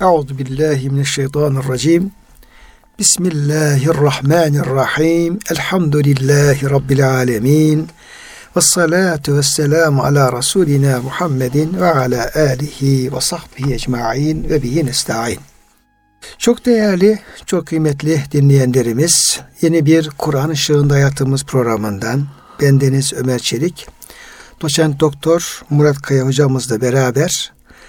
Euzu billahi mineşşeytanirracim. Bismillahirrahmanirrahim. Elhamdülillahi rabbil alamin. Ve salatu ve ala Resulina Muhammedin ve ala alihi ve sahbihi ecma'in ve bihi nesta'in. Çok değerli, çok kıymetli dinleyenlerimiz, yeni bir Kur'an ışığında hayatımız programından bendeniz Ömer Çelik, doçent doktor Murat Kaya hocamızla beraber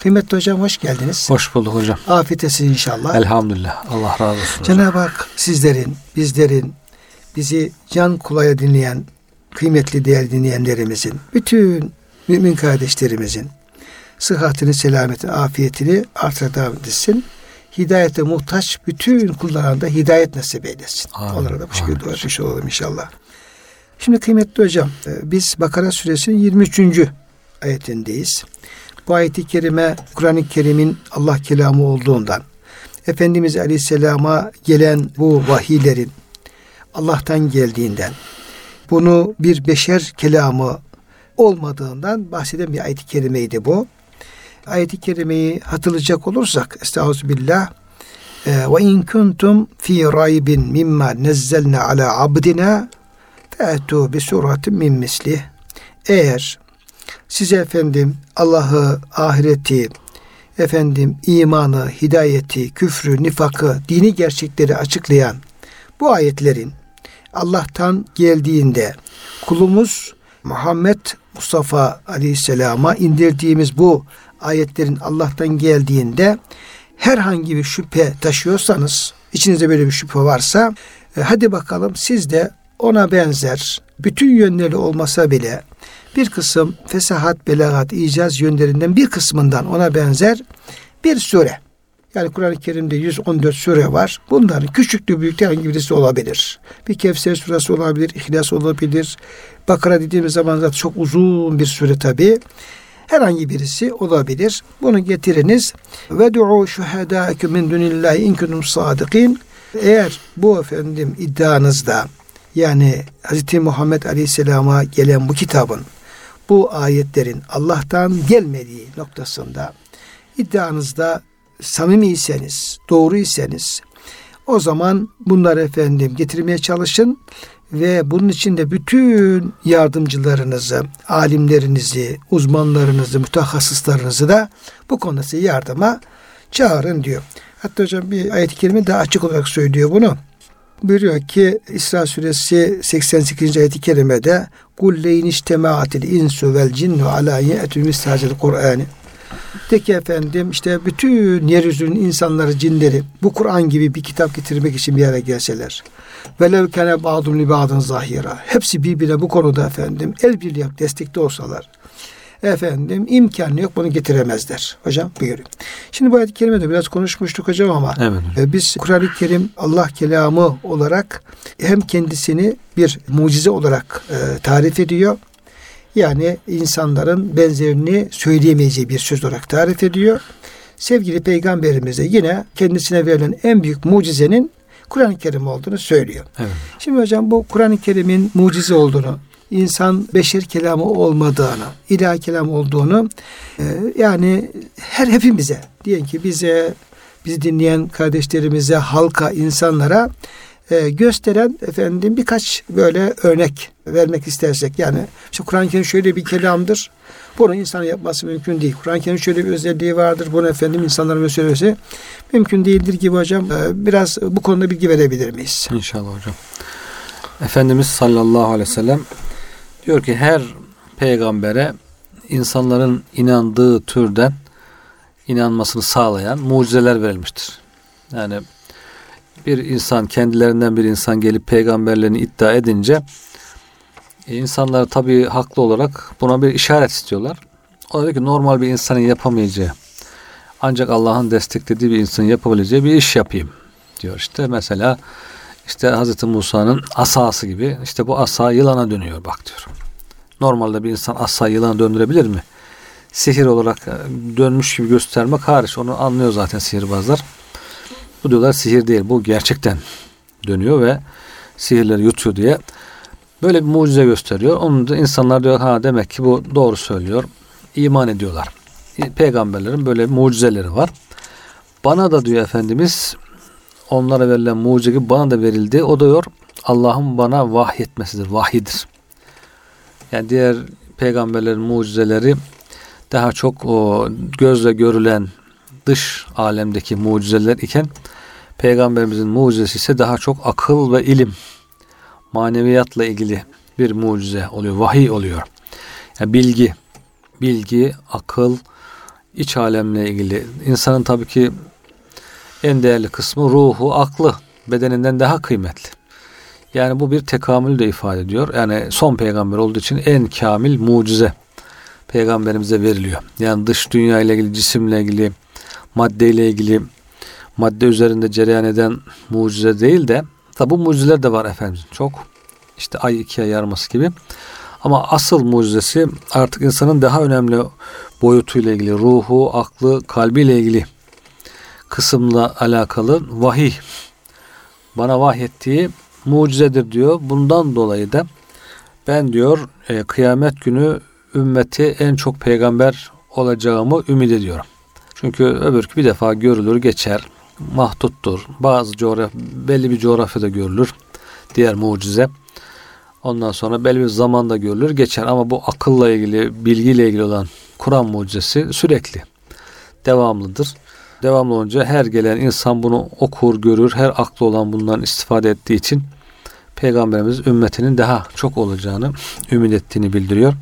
Kıymetli hocam hoş geldiniz. Hoş bulduk hocam. Afiyet inşallah. Elhamdülillah. Allah razı olsun. Cenab-ı Hak sizlerin, bizlerin, bizi can kulaya dinleyen, kıymetli değerli dinleyenlerimizin, bütün mümin kardeşlerimizin sıhhatini, selametini, afiyetini artıra devam etsin. Hidayete muhtaç bütün kullarına da hidayet nasip eylesin. Amin. Onlara da bu şekilde dua etmiş olalım inşallah. Şimdi kıymetli hocam, e, biz Bakara suresinin 23. ayetindeyiz. Bu ayeti kerime Kur'an-ı Kerim'in Allah kelamı olduğundan, Efendimiz Aleyhisselam'a gelen bu vahiylerin Allah'tan geldiğinden, bunu bir beşer kelamı olmadığından bahseden bir ayet-i kerimeydi bu. Ayet-i kerimeyi hatırlayacak olursak Estağfirullah e, ve in kuntum fi raybin mimma nezzelna ala abdina fe'tu bi suratin min mislih. Eğer size efendim Allah'ı, ahireti, efendim imanı, hidayeti, küfrü, nifakı, dini gerçekleri açıklayan bu ayetlerin Allah'tan geldiğinde kulumuz Muhammed Mustafa Aleyhisselam'a indirdiğimiz bu ayetlerin Allah'tan geldiğinde herhangi bir şüphe taşıyorsanız, içinizde böyle bir şüphe varsa e, hadi bakalım siz de ona benzer bütün yönleri olmasa bile bir kısım fesahat, belagat, icaz yönlerinden bir kısmından ona benzer bir sure. Yani Kur'an-ı Kerim'de 114 sure var. Bunların küçüklü büyüklü herhangi birisi olabilir. Bir Kevser suresi olabilir, İhlas olabilir. Bakara dediğimiz zaman zaten çok uzun bir sure tabi. Herhangi birisi olabilir. Bunu getiriniz. Ve du'u şuhedâkü min dunillahi in kuntum sadıkîn. Eğer bu efendim iddianızda yani Hz. Muhammed Aleyhisselam'a gelen bu kitabın bu ayetlerin Allah'tan gelmediği noktasında iddianızda samimiyseniz, doğruysanız o zaman bunları efendim getirmeye çalışın ve bunun için de bütün yardımcılarınızı, alimlerinizi, uzmanlarınızı, mütehassıslarınızı da bu konuda yardıma çağırın diyor. Hatta hocam bir ayet-i kerime daha açık olarak söylüyor bunu. Buyuruyor ki İsra suresi 88. ayet-i kerimede kul leyn iştemaatil insu vel cinnu ala ye'tü mistacil Kur'an'ı de ki efendim işte bütün yeryüzünün insanları, cinleri bu Kur'an gibi bir kitap getirmek için bir yere gelseler. Velev kene ba'dun li ba'dın zahira. Hepsi birbirine bu konuda efendim el birliği destekte olsalar efendim imkan yok bunu getiremezler. Hocam buyurun. Şimdi bu ayet-i kerimede biraz konuşmuştuk hocam ama evet. e, biz Kur'an-ı Kerim Allah kelamı olarak hem kendisini bir mucize olarak e, tarif ediyor. Yani insanların benzerini söyleyemeyeceği bir söz olarak tarif ediyor. Sevgili peygamberimiz de yine kendisine verilen en büyük mucizenin Kur'an-ı Kerim olduğunu söylüyor. Evet. Şimdi hocam bu Kur'an-ı Kerim'in mucize olduğunu insan beşer kelamı olmadığını, ilahi kelam olduğunu e, yani her hepimize diyelim ki bize bizi dinleyen kardeşlerimize, halka, insanlara e, gösteren efendim birkaç böyle örnek vermek istersek yani işte Kur'an-ı Kerim şöyle bir kelamdır. Bunu insan yapması mümkün değil. Kur'an-ı Kerim şöyle bir özelliği vardır. Bunu efendim insanların söylemesi mümkün değildir gibi hocam. E, biraz bu konuda bilgi verebilir miyiz? İnşallah hocam. Efendimiz sallallahu aleyhi ve sellem Diyor ki her peygambere insanların inandığı türden inanmasını sağlayan mucizeler verilmiştir. Yani bir insan kendilerinden bir insan gelip peygamberlerini iddia edince e, insanlar tabii haklı olarak buna bir işaret istiyorlar. O diyor ki normal bir insanın yapamayacağı ancak Allah'ın desteklediği bir insanın yapabileceği bir iş yapayım diyor. İşte mesela işte Hazreti Musa'nın asası gibi işte bu asa yılana dönüyor bak diyor. Normalde bir insan asa yılana döndürebilir mi? Sihir olarak e, dönmüş gibi göstermek hariç onu anlıyor zaten sihirbazlar. Bu diyorlar sihir değil bu gerçekten dönüyor ve sihirleri yutuyor diye böyle bir mucize gösteriyor. Onu da insanlar diyor ha demek ki bu doğru söylüyor. İman ediyorlar. Peygamberlerin böyle mucizeleri var. Bana da diyor Efendimiz onlara verilen mucize bana da verildi. O da diyor Allah'ın bana vahyetmesidir. Vahidir. Yani diğer peygamberlerin mucizeleri daha çok o gözle görülen dış alemdeki mucizeler iken peygamberimizin mucizesi ise daha çok akıl ve ilim maneviyatla ilgili bir mucize oluyor. Vahiy oluyor. Yani bilgi, bilgi, akıl, iç alemle ilgili. İnsanın tabii ki en değerli kısmı ruhu, aklı bedeninden daha kıymetli. Yani bu bir tekamül de ifade ediyor. Yani son peygamber olduğu için en kamil mucize peygamberimize veriliyor. Yani dış dünya ile ilgili, cisimle ilgili, madde ilgili, madde üzerinde cereyan eden mucize değil de tabi bu mucizeler de var efendim çok. İşte ay ikiye yarması gibi. Ama asıl mucizesi artık insanın daha önemli boyutuyla ilgili, ruhu, aklı, kalbiyle ilgili kısımla alakalı vahiy. Bana vahyettiği mucizedir diyor. Bundan dolayı da ben diyor e, kıyamet günü ümmeti en çok peygamber olacağımı ümit ediyorum. Çünkü öbür bir defa görülür geçer mahduttur. Bazı coğraf belli bir coğrafyada görülür. Diğer mucize. Ondan sonra belli bir zamanda görülür geçer ama bu akılla ilgili bilgiyle ilgili olan Kur'an mucizesi sürekli devamlıdır. Devamlı olunca her gelen insan bunu okur, görür. Her aklı olan bundan istifade ettiği için Peygamberimiz ümmetinin daha çok olacağını ümit ettiğini bildiriyor.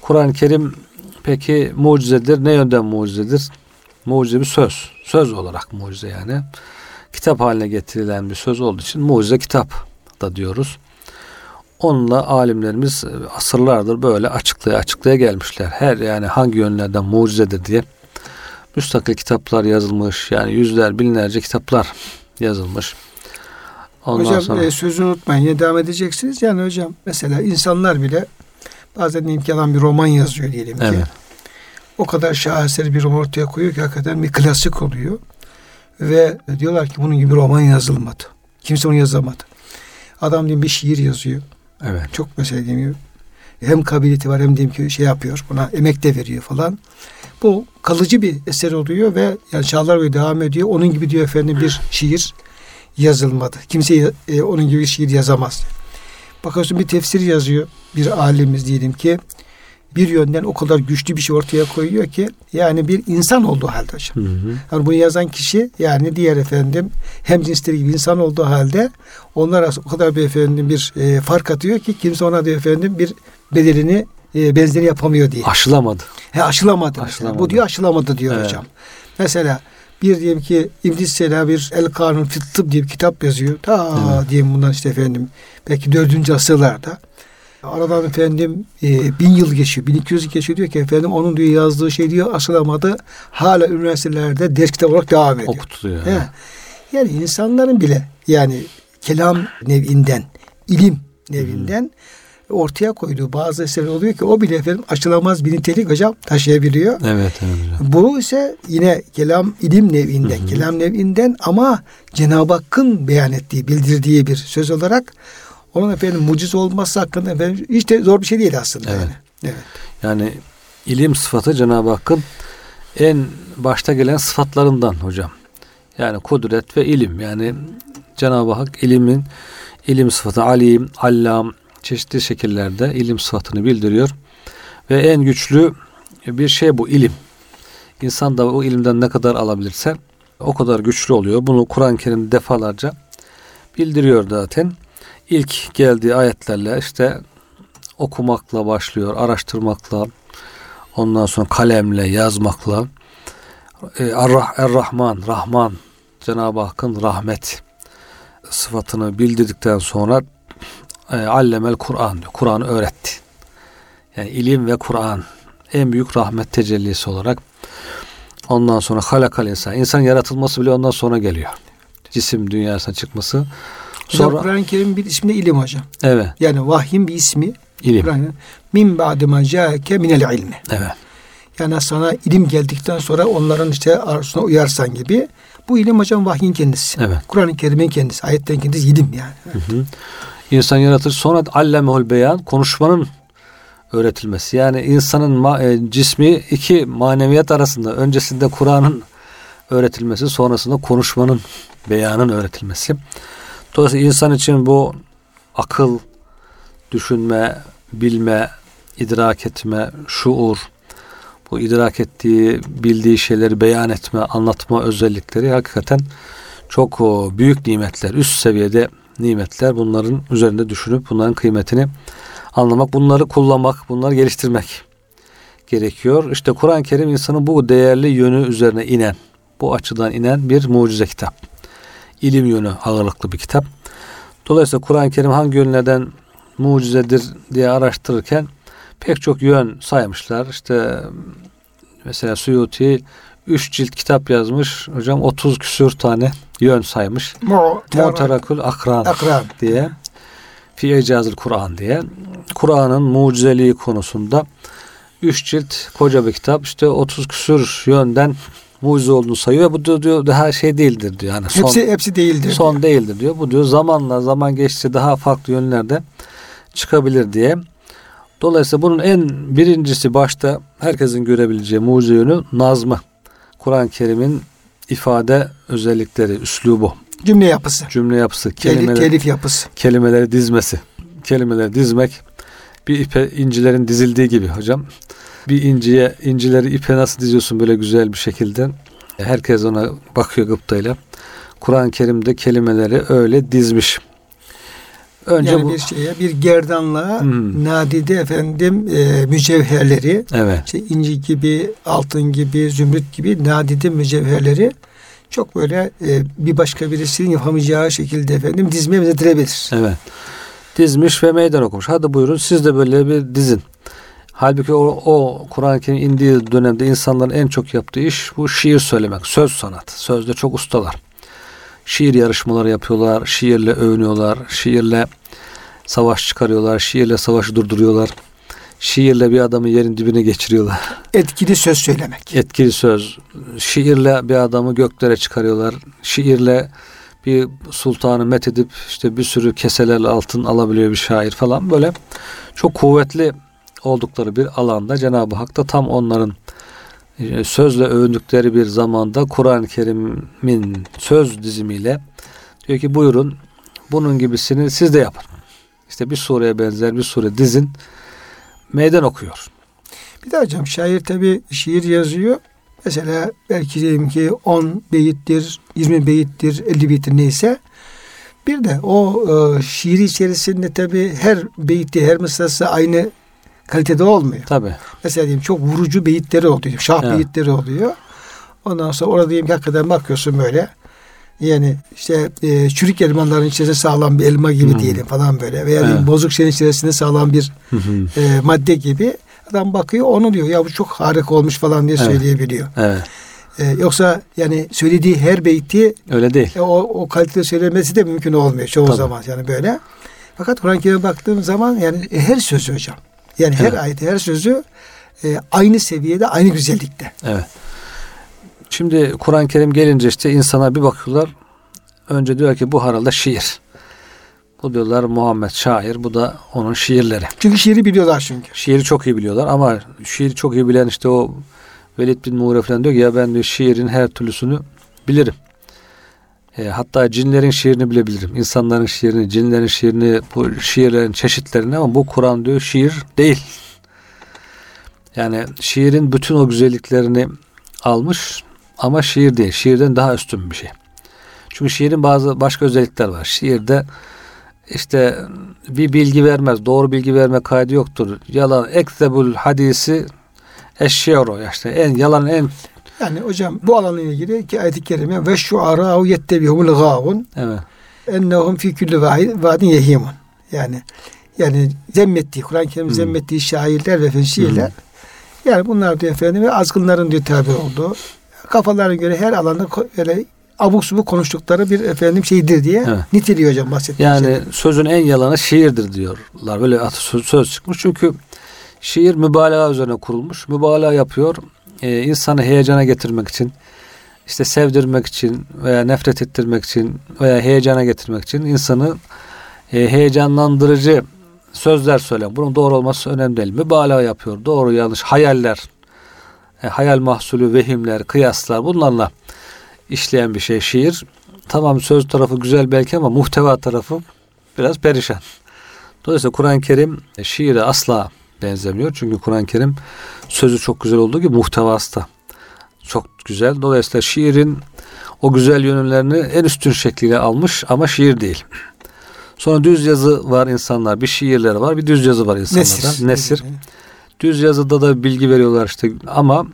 Kur'an-ı Kerim peki mucizedir. Ne yönden mucizedir? Mucize bir söz. Söz olarak mucize yani. Kitap haline getirilen bir söz olduğu için mucize kitap da diyoruz. Onunla alimlerimiz asırlardır böyle açıklaya açıklaya gelmişler. Her yani hangi yönlerden mucizedir diye müstakil kitaplar yazılmış. Yani yüzler, binlerce kitaplar yazılmış. Ondan hocam sonra... e, sözünü unutmayın. Yine devam edeceksiniz. Yani hocam mesela insanlar bile bazen adam bir roman yazıyor diyelim ki. Evet. O kadar şaheser bir roman ortaya koyuyor ki hakikaten bir klasik oluyor. Ve diyorlar ki bunun gibi roman yazılmadı. Kimse onu yazamadı. Adam diyelim bir şiir yazıyor. Evet. Çok mesela diyeyim hem kabiliyeti var hem diyeyim ki şey yapıyor buna emek de veriyor falan. Bu kalıcı bir eser oluyor ve yani çağlar boyu devam ediyor. Onun gibi diyor efendim bir şiir yazılmadı. Kimse e, onun gibi bir şiir yazamaz. Bakıyorsun bir tefsir yazıyor bir alimiz diyelim ki bir yönden o kadar güçlü bir şey ortaya koyuyor ki yani bir insan olduğu halde hocam. Hı hı. Yani bunu yazan kişi yani diğer efendim hem cinsleri gibi insan olduğu halde onlar o kadar bir efendim bir e, fark atıyor ki kimse ona diyor efendim bir bedelini e, benzeri yapamıyor diye. Aşılamadı. He aşılamadı. aşılamadı. Bu diyor aşılamadı diyor evet. hocam. Mesela bir diyelim ki İbn Sena bir El Kanun Fit diye bir kitap yazıyor. Ta evet. diyeyim bundan işte efendim belki dördüncü asırlarda. Aradan efendim e, bin yıl geçiyor, bin iki yüz yıl geçiyor diyor ki efendim onun diyor yazdığı şey diyor aşılamadı. Hala üniversitelerde ders kitap olarak devam ediyor. Okutuluyor. Yani. yani insanların bile yani kelam nevinden, ilim nevinden hmm ortaya koyduğu bazı eserler oluyor ki o bile efendim aşılamaz bir nitelik hocam taşıyabiliyor. Evet, evet hocam. Bu ise yine kelam ilim nevinden, hı hı. kelam nevinden ama Cenab-ı Hakk'ın beyan ettiği, bildirdiği bir söz olarak onun efendim mucize olması hakkında efendim hiç de zor bir şey değil aslında. Evet. Yani. evet. Yani ilim sıfatı Cenab-ı Hakk'ın en başta gelen sıfatlarından hocam. Yani kudret ve ilim. Yani Cenab-ı Hak ilimin ilim sıfatı alim, allam, çeşitli şekillerde ilim sıfatını bildiriyor. Ve en güçlü bir şey bu ilim. İnsan da o ilimden ne kadar alabilirse o kadar güçlü oluyor. Bunu Kur'an-ı Kerim defalarca bildiriyor zaten. İlk geldiği ayetlerle işte okumakla başlıyor, araştırmakla, ondan sonra kalemle, yazmakla. E, Er-Rahman, Rahman, Cenab-ı Hakk'ın rahmet sıfatını bildirdikten sonra e, allemel Kur'an diyor. Kur'an'ı öğretti. Yani ilim ve Kur'an en büyük rahmet tecellisi olarak ondan sonra halakal insan. İnsan yaratılması bile ondan sonra geliyor. Cisim dünyasına çıkması Sonra Kur'an-ı Kerim'in bir ismi de ilim hocam. Evet. Yani vahyin bir ismi ilim. Kur'an min ba'de ma ca'ake minel ilmi. Evet. Yani sana ilim geldikten sonra onların işte arzusuna uyarsan gibi. Bu ilim hocam vahyin kendisi. Evet. Kur'an-ı Kerim'in kendisi. Ayetten kendisi ilim yani. Evet. Hı hı. İnsan yaratır. Sonra allemehul beyan konuşmanın öğretilmesi. Yani insanın ma- e, cismi iki maneviyat arasında öncesinde Kur'an'ın öğretilmesi, sonrasında konuşmanın, beyanın öğretilmesi. Dolayısıyla insan için bu akıl, düşünme, bilme, idrak etme, şuur, bu idrak ettiği, bildiği şeyleri beyan etme, anlatma özellikleri hakikaten çok büyük nimetler, üst seviyede nimetler. Bunların üzerinde düşünüp bunların kıymetini anlamak, bunları kullanmak, bunları geliştirmek gerekiyor. İşte Kur'an-ı Kerim insanın bu değerli yönü üzerine inen, bu açıdan inen bir mucize kitap. İlim yönü ağırlıklı bir kitap. Dolayısıyla Kur'an-ı Kerim hangi yönlerden mucizedir diye araştırırken pek çok yön saymışlar. İşte mesela Suyuti 3 cilt kitap yazmış. Hocam 30 küsür tane yön saymış. Mu'terakul Akran, Akran diye. Fi Ecazül Kur'an diye. Kur'an'ın mucizeliği konusunda 3 cilt koca bir kitap. İşte 30 küsür yönden mucize olduğunu sayıyor. Bu diyor, diyor daha şey değildir diyor. Yani son, hepsi hepsi değildir. Son diyor. değildir diyor. Bu diyor zamanla zaman geçti daha farklı yönlerde çıkabilir diye. Dolayısıyla bunun en birincisi başta herkesin görebileceği mucize yönü nazmı. Kur'an-ı Kerim'in ifade özellikleri, üslubu. Cümle yapısı. Cümle yapısı. Kelimeler, telif yapısı. Kelimeleri dizmesi. Kelimeleri dizmek bir ipe incilerin dizildiği gibi hocam. Bir inciye incileri ipe nasıl diziyorsun böyle güzel bir şekilde. Herkes ona bakıyor gıptayla. Kur'an-ı Kerim'de kelimeleri öyle dizmiş. Önce yani bu, bir şeye bir gerdanla hmm. nadide efendim e, mücevherleri evet. işte inci gibi altın gibi zümrüt gibi nadide mücevherleri çok böyle e, bir başka birisinin yapamayacağı şekilde efendim dizmeye benzetilebilir. Evet. Dizmiş ve meydan okumuş. Hadi buyurun siz de böyle bir dizin. Halbuki o, o Kur'an-ı Kerim indiği dönemde insanların en çok yaptığı iş bu şiir söylemek, söz sanatı. Sözde çok ustalar şiir yarışmaları yapıyorlar, şiirle övünüyorlar, şiirle savaş çıkarıyorlar, şiirle savaşı durduruyorlar. Şiirle bir adamı yerin dibine geçiriyorlar. Etkili söz söylemek. Etkili söz. Şiirle bir adamı göklere çıkarıyorlar. Şiirle bir sultanı met edip işte bir sürü keselerle altın alabiliyor bir şair falan böyle çok kuvvetli oldukları bir alanda Cenab-ı Hak da tam onların sözle övündükleri bir zamanda Kur'an-ı Kerim'in söz dizimiyle diyor ki buyurun bunun gibisini siz de yapın. İşte bir sureye benzer bir sure dizin meydan okuyor. Bir de hocam şair tabi şiir yazıyor. Mesela belki diyelim ki 10 beyittir, 20 beyittir, 50 beyittir neyse. Bir de o e, şiir içerisinde tabi her beyitti, her mısrası aynı kalitede olmuyor. Tabi. Mesela diyeyim çok vurucu beyitleri oluyor. Şah evet. beyitleri oluyor. Ondan sonra orada diyeyim ki hakikaten bakıyorsun böyle. Yani işte e, çürük elmaların içerisinde sağlam bir elma gibi hmm. diyelim falan böyle. Veya evet. bozuk şeyin içerisinde sağlam bir e, madde gibi. Adam bakıyor onu diyor ya bu çok harika olmuş falan diye evet. söyleyebiliyor. Evet. Ee, yoksa yani söylediği her beyti öyle değil. E, o, o kalitede söylemesi de mümkün olmuyor çoğu Tabii. zaman yani böyle. Fakat Kur'an-ı Kerim'e baktığım zaman yani e, her sözü hocam yani her evet. ayet, her sözü e, aynı seviyede, aynı güzellikte. Evet. Şimdi Kur'an-ı Kerim gelince işte insana bir bakıyorlar. Önce diyor ki bu herhalde şiir. Bu diyorlar Muhammed şair. Bu da onun şiirleri. Çünkü şiiri biliyorlar çünkü. Şiiri çok iyi biliyorlar ama şiiri çok iyi bilen işte o Velid bin Muğre falan diyor ki ya ben diyor şiirin her türlüsünü bilirim. E, hatta cinlerin şiirini bile bilirim. İnsanların şiirini, cinlerin şiirini, bu şiirlerin çeşitlerini ama bu Kur'an diyor şiir değil. Yani şiirin bütün o güzelliklerini almış ama şiir değil. Şiirden daha üstün bir şey. Çünkü şiirin bazı başka özellikler var. Şiirde işte bir bilgi vermez, doğru bilgi verme kaydı yoktur. Yalan, ekzebul hadisi eşşeoro işte en yalan en yani hocam bu alanla ilgili ki ayet-i kerime ve şu ara'u yettebihumul gâvun evet. ennehum fi kulli vadin yehimun. Yani yani zemmettiği, Kur'an-ı Kerim hmm. zemmettiği şairler ve şiirler. Hmm. Yani bunlar diyor efendim azgınların diyor tabi oldu. Kafalarına göre her alanda öyle abuk subuk konuştukları bir efendim şeydir diye Evet. niteliyor hocam bahsettiğim Yani şey. sözün en yalanı şiirdir diyorlar. Böyle atasöz söz çıkmış. Çünkü şiir mübalağa üzerine kurulmuş. Mübalağa yapıyor. Ee, insanı heyecana getirmek için, işte sevdirmek için veya nefret ettirmek için veya heyecana getirmek için insanı e, heyecanlandırıcı sözler söyler. Bunun doğru olması önemli değil. Mübalağa yapıyor. Doğru yanlış hayaller, e, hayal mahsulü vehimler, kıyaslar bunlarla işleyen bir şey şiir. Tamam söz tarafı güzel belki ama muhteva tarafı biraz perişan. Dolayısıyla Kur'an-ı Kerim e, şiire asla benzemiyor. Çünkü Kur'an-ı Kerim sözü çok güzel olduğu gibi muhtevası da çok güzel. Dolayısıyla şiirin o güzel yönlerini en üstün şekliyle almış ama şiir değil. Sonra düz yazı var insanlar. Bir şiirleri var, bir düz yazı var insanlarda. Nesir. Nesir. Düz yazıda da bilgi veriyorlar işte ama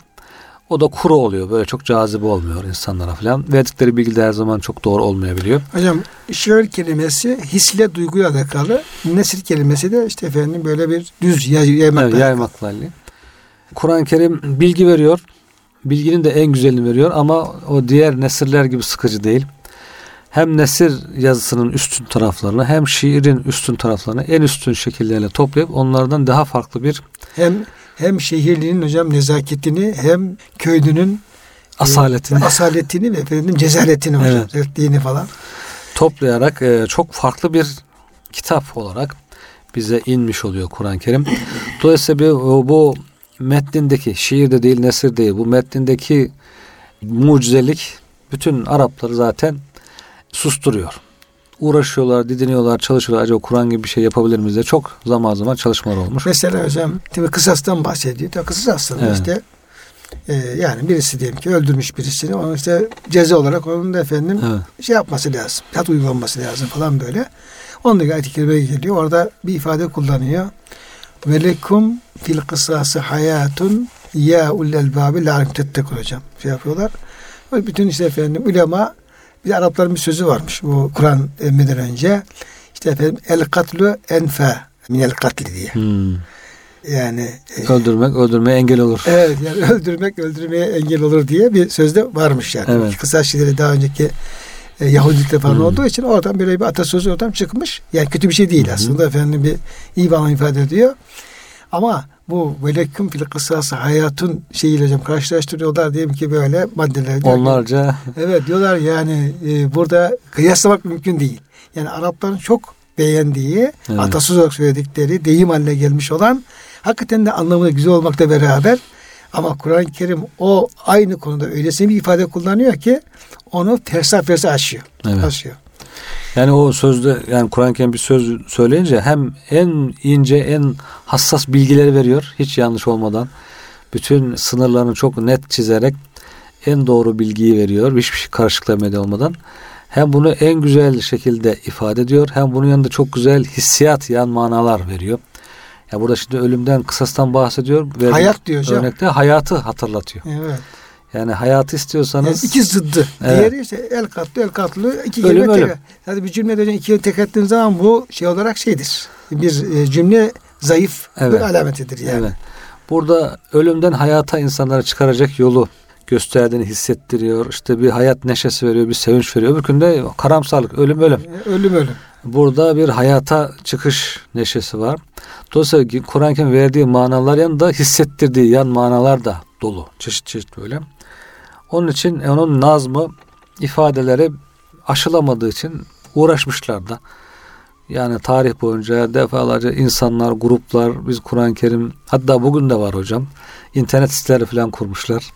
o da kuru oluyor. Böyle çok cazibe olmuyor insanlara falan. Verdikleri bilgi de her zaman çok doğru olmayabiliyor. Hocam şiir kelimesi hisle duyguyla alakalı. Nesir kelimesi de işte efendim böyle bir düz yay, yaymak. Evet, yaymakla. Kur'an-ı Kerim bilgi veriyor. Bilginin de en güzelini veriyor ama o diğer nesirler gibi sıkıcı değil. Hem nesir yazısının üstün taraflarını hem şiirin üstün taraflarını en üstün şekillerle toplayıp onlardan daha farklı bir Hem hem şehirlinin hocam nezaketini hem köylünün asaletini e, asaletini ve efendim cezaletini hocam. Evet. Sertliğini falan. toplayarak e, çok farklı bir kitap olarak bize inmiş oluyor Kur'an-ı Kerim. Dolayısıyla bir, o- bu metnindeki şiir de değil nesir değil bu metnindeki mucizelik bütün Arapları zaten susturuyor. Uğraşıyorlar, didiniyorlar, çalışıyorlar. Acaba Kur'an gibi bir şey yapabilir miyiz diye çok zaman zaman çalışmalar olmuş. Mesela hocam tabii kısastan bahsediyor. Tabii kısas aslında Evet. işte e, yani birisi diyelim ki öldürmüş birisini. Onun işte ceza olarak onun da efendim Evet. şey yapması lazım. Kat uygulanması lazım falan böyle. Onun da ayet-i kerime geliyor. Orada bir ifade kullanıyor. Ve lekum fil kısası hayatun ya elbabi la'alekum tettekun hocam. Şey yapıyorlar. Bütün işte efendim ulema bir de Arapların bir sözü varmış bu Kur'an emreden önce. İşte efendim el katlu enfe minel katli diye. Hmm. Yani e, Öldürmek, öldürmeye engel olur. Evet yani öldürmek öldürmeye engel olur diye bir sözde varmış yani. Evet. Kısa şiirleri daha önceki e, Yahudilikte falan Hmm. olduğu için oradan böyle bir atasözü oradan çıkmış. Yani kötü bir şey değil aslında efendim bir iyi bir ifade ediyor. Ama bu veleküm fil kısası hayatın şeyiyle hocam karşılaştırıyorlar diyelim ki böyle maddeler. Onlarca Evet diyorlar yani e, burada kıyaslamak mümkün değil. Yani Arapların çok beğendiği, Evet. atasöz olarak söyledikleri, deyim haline gelmiş olan hakikaten de anlamı güzel olmakla beraber ama Kur'an-ı Kerim o aynı konuda öylesine bir ifade kullanıyor ki onu fersah fersah aşıyor. Evet. Aşıyor. Yani o sözde yani Kur'an-ı Kerim bir söz söyleyince hem en ince en hassas bilgileri veriyor hiç yanlış olmadan. Bütün sınırlarını çok net çizerek en doğru bilgiyi veriyor. Hiçbir şey karışıklamaya olmadan. Hem bunu en güzel şekilde ifade ediyor hem bunun yanında çok güzel hissiyat yan manalar veriyor. Ya burada şimdi ölümden kısastan bahsediyor. Hayat diyor hocam. Örnekte hayatı hatırlatıyor. Evet. Yani hayatı Yani istiyorsanız iki zıddı. Evet. Diğeri işte el katlı el katlı iki Ölüm, kelime ölüm. tekrar. Zaten bir cümle hocam iki tekrar ettiğin zaman bu şey olarak şeydir. Bir e, cümle zayıf Evet. bir alametidir yani. Evet. Burada ölümden hayata insanları çıkaracak yolu gösterdiğini hissettiriyor. İşte bir hayat neşesi veriyor, bir sevinç veriyor. Öbürkünde karamsarlık, ölüm ölüm. E, Ölüm ölüm. Burada bir hayata çıkış neşesi var. Dolayısıyla Kur'an-ı Kerim verdiği manalar yanında hissettirdiği yan manalar da dolu. Çeşit çeşit böyle. Onun için onun nazmı ifadeleri aşılamadığı için uğraşmışlar da. Yani tarih boyunca defalarca insanlar, gruplar, biz Kur'an-ı Kerim hatta bugün de var hocam. İnternet siteleri falan kurmuşlar.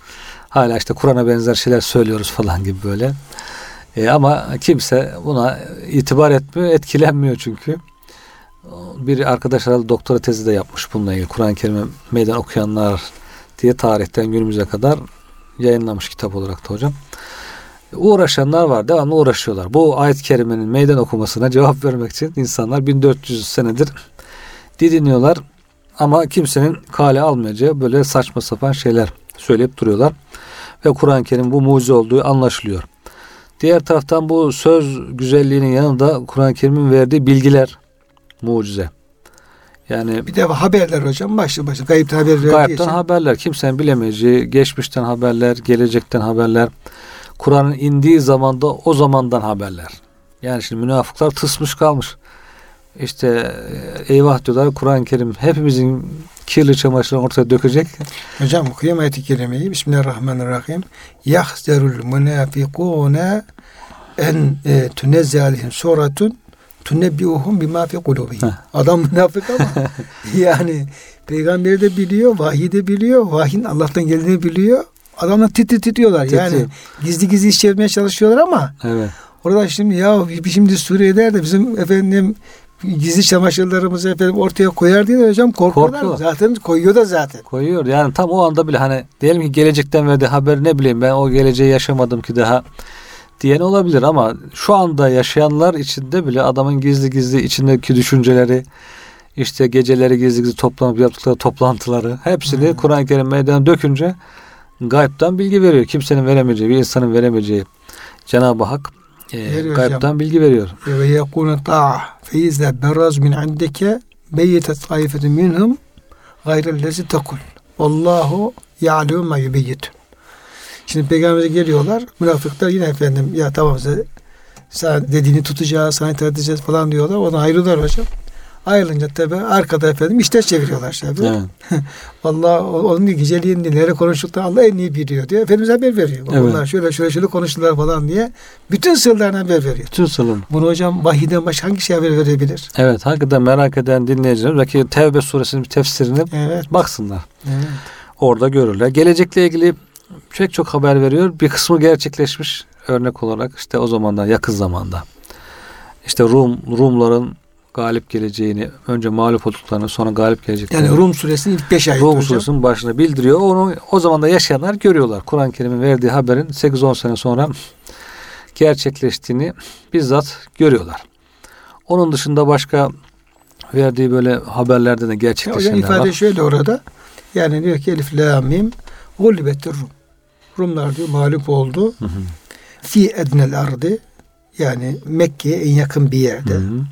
Hala işte Kur'an'a benzer şeyler söylüyoruz falan gibi böyle. E, ama kimse buna itibar etmiyor, etkilenmiyor çünkü. Bir arkadaş herhalde doktora tezi de yapmış bununla ilgili. Kur'an-ı Kerim'e meydan okuyanlar diye tarihten günümüze kadar yayınlamış kitap olarak da hocam. Uğraşanlar var, devamlı uğraşıyorlar. Bu ayet-i kerimenin meydan okumasına cevap vermek için insanlar 1400 senedir didiniyorlar ama kimsenin kale almayacağı böyle saçma sapan şeyler söyleyip duruyorlar. Ve Kur'an-ı Kerim bu mucize olduğu anlaşılıyor. Diğer taraftan bu söz güzelliğinin yanında Kur'an-ı Kerim'in verdiği bilgiler mucize. Yani Bir de haberler hocam başlı başlı gayipten haber verdiği Gayipten için. haberler, kimsenin bilemeyeceği, geçmişten haberler, gelecekten haberler. Kur'an'ın indiği zamanda o zamandan haberler. Yani şimdi münafıklar tısmış kalmış. İşte e, eyvah diyorlar Kur'an-ı Kerim hepimizin kirli çamaşırını ortaya dökecek. Hocam okuyayım ayet-i kerimeyi. Bismillahirrahmanirrahim. Yahzerul münafikune en e, tunezze aleyhim suratun tunebbiuhum bima fi kulubihim. Adam münafık ama yani peygamberi de biliyor, vahiy de biliyor, vahyin Allah'tan geldiğini biliyor. Adamlar titri titriyorlar. Titriyor. Yani gizli gizli iş çevirmeye çalışıyorlar ama Evet. orada şimdi ya şimdi Suriye'de de bizim efendim gizli çamaşırlarımızı efendim ortaya koyar diye hocam korkuyorlar. Korkuyorlar. Zaten koyuyor da zaten. Koyuyor. Yani tam o anda bile hani diyelim ki gelecekten verdiği haber ne bileyim ben o geleceği yaşamadım ki daha diyen olabilir ama şu anda yaşayanlar içinde bile adamın gizli gizli içindeki düşünceleri işte geceleri gizli gizli toplanıp yaptıkları toplantıları hepsini Hmm. Kur'an-ı Kerim meydana dökünce gaybden bilgi veriyor. Kimsenin veremeyeceği, bir insanın veremeyeceği Cenab-ı Hak e, hocam. bilgi veriyor. ve yekunu ta'a fe izle beraz min indeke beyyetet taifetun minhum gayrellezi tekul. Allahu ya'lemu ma yubeyyitun. Şimdi peygamber'e geliyorlar. Münafıklar yine efendim ya tamam size sen dediğini tutacağız, sana itaat edeceğiz falan diyorlar. Ona ayrılıyorlar hocam. Ayrılınca tabi arkada efendim işler çeviriyorlar yapıyor. Evet. Allah onun geceliğin neleri konuştuklarını Allah en iyi biliyor diye Efendimiz haber veriyor. Evet. Onlar şöyle şöyle şöyle konuştular falan diye. Bütün sırlarını haber veriyor. Bütün sırrın. Bunu hocam vahiden başka hangi şey haber verebilir? Evet hakikaten merak eden dinleyiciler belki Tevbe suresinin bir tefsirini Evet. baksınlar. evet. Orada görürler. Gelecekle ilgili pek çok haber veriyor. Bir kısmı gerçekleşmiş örnek olarak işte o zamanda yakın zamanda. İşte Rum Rumların galip geleceğini, önce mağlup olduklarını, sonra galip geleceklerini. Yani Rum suresinin ilk beş ayeti Rum hocam. suresinin başına bildiriyor. Onu o zaman da yaşayanlar görüyorlar. Kur'an-ı Kerim'in verdiği haberin 8-10 sene sonra gerçekleştiğini bizzat görüyorlar. Onun dışında başka verdiği böyle haberlerde de Hocam gerçekleşenler ifade var. şöyle orada. Yani diyor ki Elif la mim gulibettir Rum. Rumlar diyor mağlup oldu. Hı hı. Fi ednel ardı yani Mekke'ye en yakın bir yerde. Hı hı.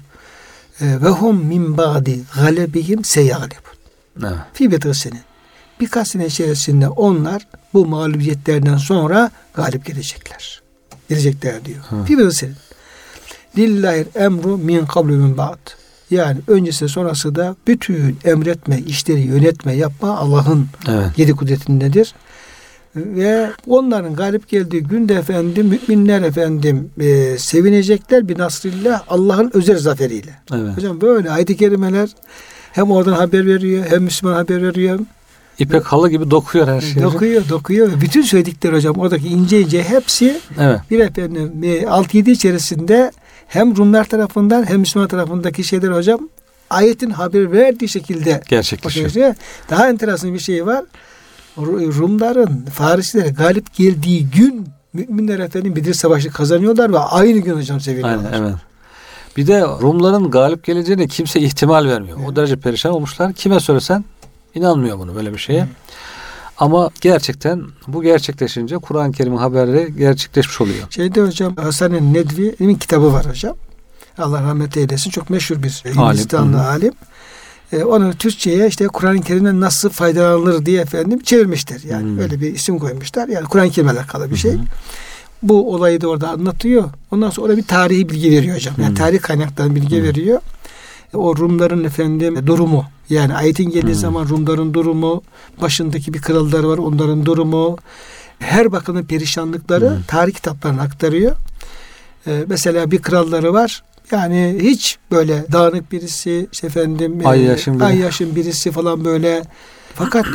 E, Ve hum min ba'di galebihim seyaglib. Evet. Fi senin. Birkaç sene içerisinde onlar bu mağlubiyetlerden sonra galip gelecekler. Gelecekler diyor. Fi bedr senin. Lillahi emru min kablu min ba'd. Yani öncesi sonrası da bütün emretme, işleri yönetme, yapma Allah'ın Evet. yedi kudretindedir. Ve onların galip geldiği günde efendim müminler efendim e, sevinecekler bir nasrillah Allah'ın özel zaferiyle. Evet. Hocam böyle ayet-i kerimeler hem oradan haber veriyor hem Müslüman haber veriyor. İpek halı gibi dokuyor her şeyi. Dokuyor, dokuyor. Bütün söyledikleri hocam oradaki ince ince hepsi Evet. bir efendim e, 6-7 içerisinde hem Rumlar tarafından hem Müslüman tarafındaki şeyler hocam ayetin haber verdiği şekilde Gerçekleşiyor. Daha enteresan bir şey var. Ru- Rumların, Farisilerin galip geldiği gün müminler efendim Bedir Savaşı kazanıyorlar ve aynı gün hocam seviniyorlar. Aynen evet. Bir de Rumların galip geleceğine kimse ihtimal vermiyor. O derece perişan olmuşlar. Kime söylesen inanmıyor bunu böyle bir şeye. Ama gerçekten bu gerçekleşince Kur'an-ı Kerim'in haberleri gerçekleşmiş oluyor. Şeyde hocam Hasan Nedvi'nin kitabı var hocam. Allah rahmet eylesin. Çok meşhur bir Hindistanlı hı. alim. Ee, onu Türkçe'ye işte Kur'an-ı Kerim'den nasıl faydalanılır diye efendim çevirmişler. Yani Hmm. öyle bir isim koymuşlar. Yani Kur'an-ı Kerim'le alakalı bir şey. Hı. Bu olayı da orada anlatıyor. Ondan sonra bir tarihi bilgi veriyor hocam. Yani Hmm. tarih kaynaklarından bilgi Hmm. veriyor. O Rumların efendim durumu. Yani ayetin geldiği Hmm. zaman Rumların durumu, başındaki bir krallar var onların durumu, her bakımın perişanlıkları Hmm. tarih kitaplarına aktarıyor. Ee, mesela bir kralları var. Yani hiç böyle dağınık birisi, işte efendim, Ay e, yaşın biri. ay yaşın birisi falan böyle. Fakat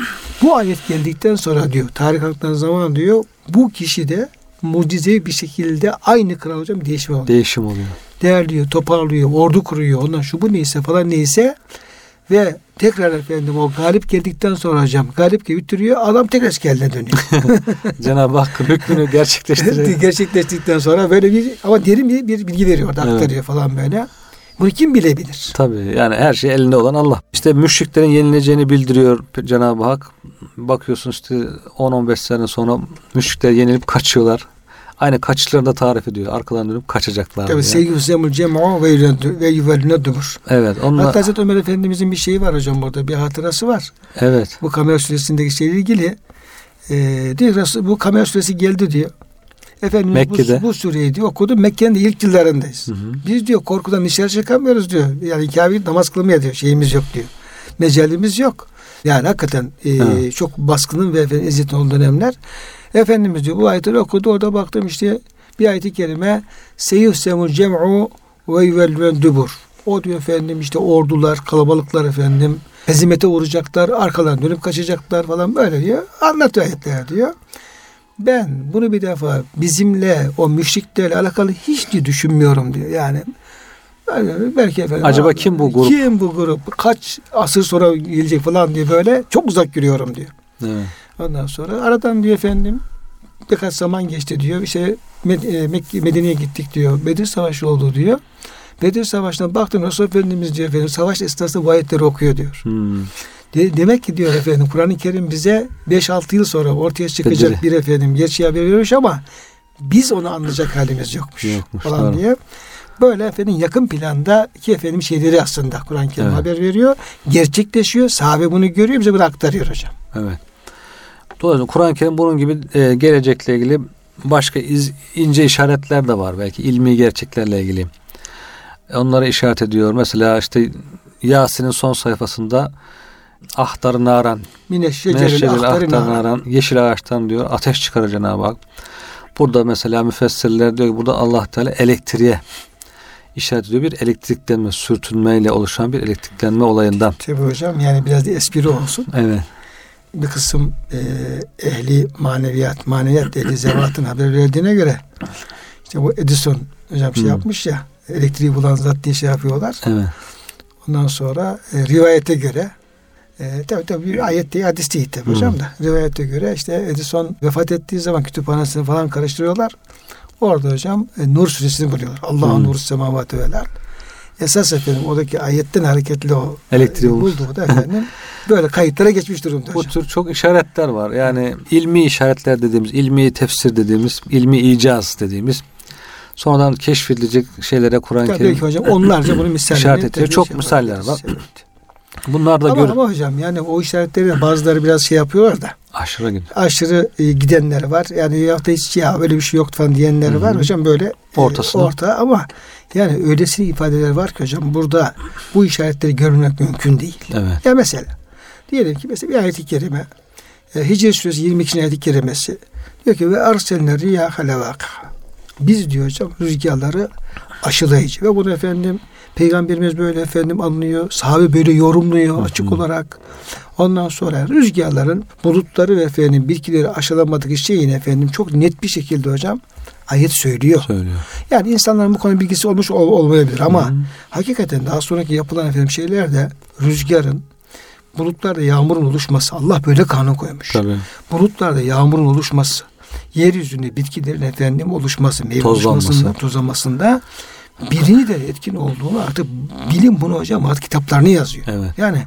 bu ayet geldikten sonra diyor, tarih aktan zaman diyor, bu kişi de mucizevi bir şekilde aynı kral hocam değişme oluyor. Değişim oluyor. Değerliyor, toparlıyor, ordu kuruyor. Ondan şu bu neyse falan neyse ve tekrar efendim o galip geldikten sonra hocam galip gibi bitiriyor. Adam tekrar iskeline dönüyor. Cenab-ı Hakk'ın hükmünü gerçekleştiriyor. Gerçekleştikten sonra böyle bir ama derin bir, bir bilgi veriyor orada Evet. aktarıyor falan böyle. Bunu kim bilebilir? Tabii yani her şey elinde olan Allah. İşte müşriklerin yenileceğini bildiriyor Cenab-ı Hak. Bakıyorsun işte 10-15 sene sonra müşrikler yenilip kaçıyorlar. Aynı kaçışlarını da tarif ediyor. Arkadan dönüp kaçacaklar. Tabii diye. seyyuhzemul cem'u ve yüvelüne dumur. Evet. Onunla, Hatta Hazreti Ömer Efendimizin bir şeyi var hocam burada bir hatırası var. evet. Bu Kamer suresindeki şeyle ilgili e, diyor Resul- bu Kamer suresi geldi diyor. Efendimiz Mekke'de. bu, bu sureyi diyor okudu. Mekke'nin de ilk yıllarındayız. Hı hı. Biz diyor korkudan dışarı çıkamıyoruz diyor. Yani Kabe namaz kılmaya diyor. Şeyimiz yok diyor. Mecalimiz yok. Yani hakikaten e, çok baskının ve efendim, ezzetin olduğu dönemler. Efendimiz diyor bu ayetleri okudu. Orada baktım işte bir ayeti kerime Seyyuhsemul cem'u ve yüvelven dübur. O diyor efendim işte ordular, kalabalıklar efendim hezimete uğrayacaklar, arkadan dönüp kaçacaklar falan böyle diyor. Anlatıyor ayetler diyor. Ben bunu bir defa bizimle o müşriklerle alakalı hiç diye düşünmüyorum diyor. Yani belki efendim Acaba kim bu grup? Kim bu grup? Kaç asır sonra gelecek falan diye böyle çok uzak görüyorum diyor. Evet. Ondan sonra aradan diyor efendim birkaç zaman geçti diyor. İşte e, Mekke- Medine'ye gittik diyor. Bedir Savaşı oldu diyor. Bedir Savaşı'na baktım Resul Efendimiz diyor efendim savaş esnasında bu ayetleri okuyor diyor. Hmm. De- demek ki diyor efendim Kur'an-ı Kerim bize 5-6 yıl sonra ortaya çıkacak Bedir'i. bir efendim gerçeği haber veriyormuş ama biz onu anlayacak halimiz yokmuş, Yokmuş, falan doğru. diye. Böyle efendim yakın planda ki efendim şeyleri aslında Kur'an-ı Kerim Evet. haber veriyor. Gerçekleşiyor. Sahabe bunu görüyor bize bunu aktarıyor hocam. Evet. Dolayısıyla Kur'an-ı Kerim bunun gibi e, gelecekle ilgili başka iz- ince işaretler de var belki ilmi gerçeklerle ilgili. Onları işaret ediyor. Mesela işte Yasin'in son sayfasında ahtar naran, Mine şeceril meşril ahtari ahtar nar. naran, yeşil ağaçtan diyor ateş çıkarır Cenab-ı Hak. Burada mesela müfessirler diyor ki burada Allah Teala elektriğe işaret ediyor. Bir elektriklenme, sürtünmeyle oluşan bir elektriklenme olayından. Tabii hocam yani biraz da espri olsun. Evet. Bir kısım e, ehli maneviyat, maneviyat ehli zevatın haber verdiğine göre işte bu Edison hocam şey Hmm. yapmış ya elektriği bulan zat diye şey yapıyorlar. Evet. Ondan sonra e, rivayete göre e, tabii tabii bir ayet değil hadis değil tabii Hı. hocam da rivayete göre işte Edison vefat ettiği zaman kütüphanesini falan karıştırıyorlar. Orada hocam e, Nur suresini buluyorlar. Allah'ın Hı. nuru semavatı vel ard. Esas efendim oradaki ayetten hareketli o Elektriği e, bulduğu da efendim böyle kayıtlara geçmiş durumda Bu hocam. tür çok işaretler var. Yani ilmi işaretler dediğimiz, ilmi tefsir dediğimiz, ilmi icaz dediğimiz sonradan keşfedilecek şeylere Kur'an-ı Kerim ki hocam onlarca bunun misallerini işaret ediyor. Çok şey misaller var. Evet. bunlar da Ama, gör ama hocam yani o işaretleri bazıları biraz şey yapıyorlar da aşırı gidiyor. aşırı e, gidenler var. Yani ya da hiç ya böyle bir şey yok falan diyenler Hı hı. var. Hocam böyle e, Ortasına. orta ama yani öylesine ifadeler var ki hocam burada bu işaretleri görmek mümkün değil. Evet. Ya mesela diyelim ki mesela bir ayet-i kerime e, Hicr suresi 22. ayet-i kerimesi diyor ki ve arselne riyaha levaka. Biz diyor hocam rüzgarları aşılayıcı ve bunu efendim Peygamberimiz böyle efendim anlıyor. Sahabe böyle yorumluyor açık olarak. Ondan sonra rüzgarların bulutları ve efendim bitkileri aşılamadığı şeyini efendim çok net bir şekilde hocam ayet söylüyor. Söylüyor. Yani insanların bu konu bilgisi olmuş ol- olmayabilir ama Hı hı. hakikaten daha sonraki yapılan efendim şeylerde rüzgarın bulutlarda yağmurun oluşması Allah böyle kanun koymuş. Tabii. Bulutlarda yağmurun oluşması, yeryüzünde bitkilerin efendim oluşması, meyve oluşmasında, tozlamasında birini de etkin olduğunu artık bilim bunu hocam artık kitaplarını yazıyor. Evet. Yani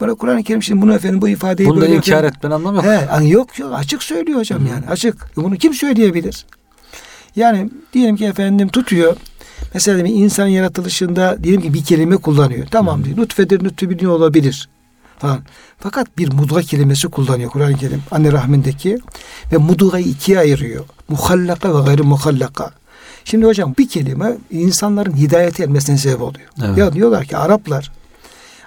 böyle Kur'an-ı Kerim şimdi bunu efendim bu ifadeyi Bunu böyle inkar efendim- etmen anlam yok. He, yani yok yok açık söylüyor hocam yani açık. Bunu kim söyleyebilir? Yani diyelim ki efendim tutuyor. Mesela bir insan yaratılışında diyelim ki bir kelime kullanıyor. Tamam diyor. Nutfedir, nutfebini olabilir falan. Fakat bir mudga kelimesi kullanıyor Kur'an-ı Kerim. Anne rahmindeki ve mudgayı ikiye ayırıyor. Muhallaka ve gayri muhallaka. Şimdi hocam bir kelime insanların hidayete ermesine sebep oluyor. Evet. Ya diyorlar ki Araplar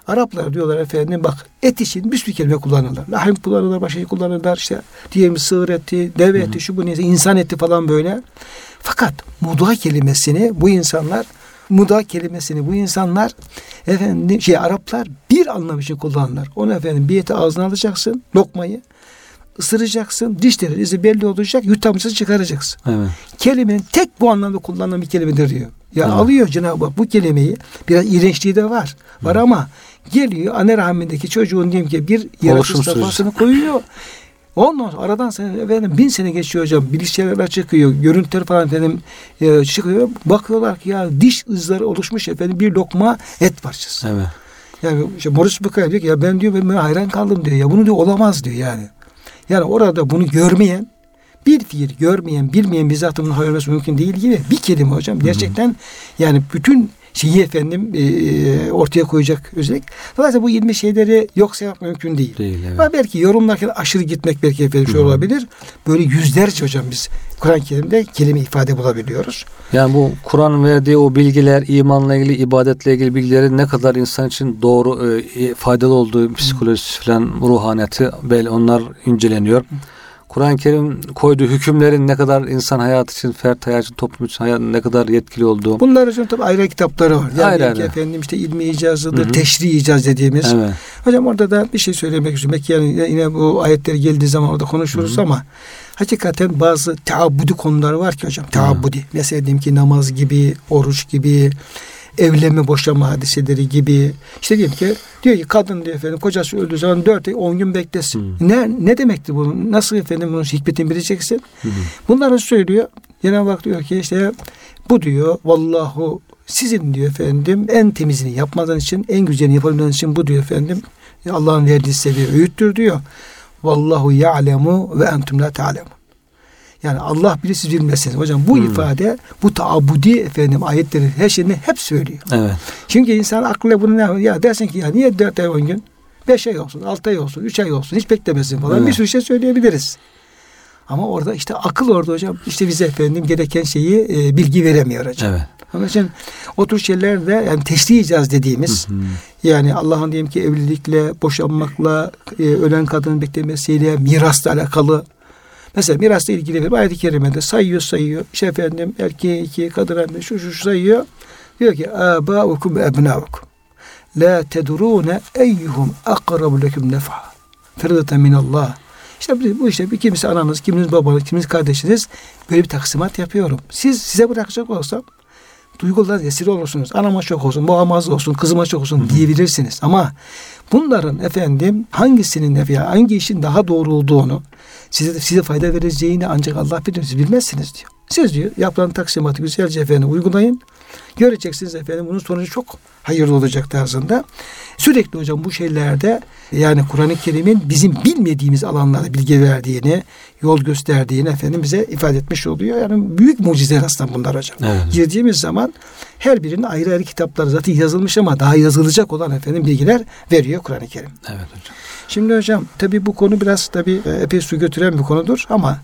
Araplar diyorlar efendim bak et için bir sürü kelime kullanırlar. Lahim kullanırlar, başka şey kullanırlar işte diyelim sığır eti, deve eti, şu bu neyse insan eti falan böyle. Fakat muda kelimesini bu insanlar muda kelimesini bu insanlar efendim şey Araplar bir anlam için kullanırlar. Onu efendim bir eti ağzına alacaksın, lokmayı ısıracaksın, dişlerin izi belli olacak, yutamışsın çıkaracaksın. Evet. Kelimenin tek bu anlamda kullanılan bir kelimedir diyor. Ya Evet. alıyor Cenab-ı Hak bu kelimeyi biraz iğrençliği de var. Var ama geliyor anne rahmindeki çocuğun diyelim ki bir yaratış safhasını koyuyor. Ondan sonra aradan sene, efendim bin sene geçiyor hocam. Bilgisayarlar çıkıyor. Görüntüler falan efendim e, çıkıyor. Bakıyorlar ki ya diş izleri oluşmuş efendim bir lokma et parçası. Evet. Yani işte Morris Bucay diyor ki ya ben diyor ben hayran kaldım diyor. Ya bunu diyor olamaz diyor yani. Yani orada bunu görmeyen bir fiil görmeyen, bilmeyen bir zatın bunu hayal mümkün değil gibi bir kelime hocam. Gerçekten yani bütün şeyi efendim e, e ortaya koyacak özellik. Dolayısıyla bu ilmi şeyleri yok saymak mümkün değil. Değil evet. Ama belki yorumlarken aşırı gitmek belki efendim şey olabilir. Böyle yüzlerce hocam biz Kur'an-ı Kerim'de kelime ifade bulabiliyoruz. Yani bu Kur'an verdiği o bilgiler, imanla ilgili, ibadetle ilgili bilgileri ne kadar insan için doğru, e, faydalı olduğu psikolojisi falan, ruhaniyeti belli onlar inceleniyor. Kur'an-ı Kerim koyduğu hükümlerin ne kadar insan hayatı için, fert hayatı için, toplum için hayat, ne kadar yetkili olduğu. Bunlar için tabi ayrı kitapları var. Yani ayrı, ayrı. efendim işte ilmi icazıdır, Hı-hı. teşri icaz dediğimiz. Evet. Hocam orada da bir şey söylemek istiyorum. Belki yani yine bu ayetler geldiği zaman orada konuşuruz Hı-hı. ama hakikaten bazı teabbudi konular var ki hocam. Teabbudi. Mesela diyelim ki namaz gibi, oruç gibi, evlenme boşanma hadiseleri gibi. İşte diyelim ki diyor ki kadın diyor efendim kocası öldüğü zaman dört ay on gün beklesin. Hmm. Ne ne demekti bu? Nasıl efendim bunun hikmetini bileceksin? Hmm. Bunları söylüyor. Cenab-ı Hak diyor ki işte bu diyor vallahu sizin diyor efendim en temizini yapmadan için en güzelini yapabilmeniz için bu diyor efendim Allah'ın verdiği size bir öğüttür diyor. Vallahu ya'lemu ve entum la ta'lemu. Yani Allah bilir siz bilmezsiniz. Hocam bu hmm. ifade bu taabudi efendim ayetleri her şeyini hep söylüyor. Evet. Çünkü insan aklıyla bunu ne ya dersin ki ya niye dört ay on gün? Beş ay olsun, altı ay olsun, üç ay olsun hiç beklemesin falan evet. bir sürü şey söyleyebiliriz. Ama orada işte akıl orada hocam işte bize efendim gereken şeyi e, bilgi veremiyor hocam. Evet. Onun için o tür şeylerde yani teşriyeceğiz dediğimiz hı hı. yani Allah'ın diyelim ki evlilikle, boşanmakla, e, ölen kadının beklemesiyle, mirasla alakalı Mesela mirasla ilgili bir ayet-i kerimede sayıyor sayıyor. İşte efendim erkeği iki, kadın şu şu şu sayıyor. Diyor ki âbâukum ve ebnâukum. La tedrûne eyyuhum akrabu leküm nef'a. Ferideten minallah. İşte bu işte bir kimisi ananız, kiminiz babanız, kiminiz kardeşiniz böyle bir taksimat yapıyorum. Siz size bırakacak olsam duygular esir olursunuz. Anama çok olsun, babama olsun, kızıma çok olsun diyebilirsiniz. Ama bunların efendim hangisinin veya hangi işin daha doğru olduğunu size size fayda vereceğini ancak Allah bilir. Siz bilmezsiniz diyor. Siz diyor yapılan taksimatı güzelce efendim uygulayın. Göreceksiniz efendim bunun sonucu çok hayırlı olacak tarzında. Sürekli hocam bu şeylerde yani Kur'an-ı Kerim'in bizim bilmediğimiz alanlarda bilgi verdiğini, yol gösterdiğini efendim bize ifade etmiş oluyor. Yani büyük mucizeler aslında bunlar hocam. Evet. Girdiğimiz zaman her birinin ayrı ayrı kitapları zaten yazılmış ama daha yazılacak olan efendim bilgiler veriyor Kur'an-ı Kerim. Evet hocam. Şimdi hocam tabii bu konu biraz tabii e, epey su götüren bir konudur ama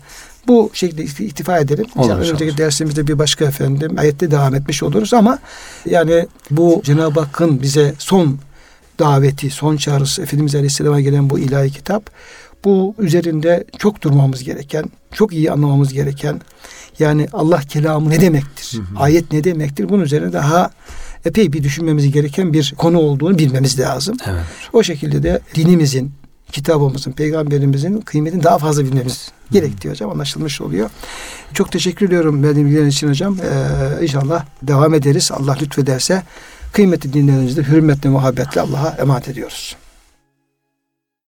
bu şekilde iktifa edelim. Önceki olur. dersimizde bir başka efendim ayette devam etmiş oluruz ama yani bu Cenab-ı Hakk'ın bize son daveti, son çağrısı Efendimiz Aleyhisselam'a gelen bu ilahi kitap bu üzerinde çok durmamız gereken, çok iyi anlamamız gereken yani Allah kelamı ne demektir? Hı hı. Ayet ne demektir? Bunun üzerine daha epey bir düşünmemiz gereken bir konu olduğunu bilmemiz lazım. Evet. O şekilde de dinimizin, kitabımızın, peygamberimizin kıymetini daha fazla bilmemiz gerektiği hocam anlaşılmış oluyor. Çok teşekkür ediyorum verdiğim bilgiler için hocam. Ee, inşallah devam ederiz. Allah lütfederse kıymetli dinlerinizde hürmetle, muhabbetle Allah'a emanet ediyoruz.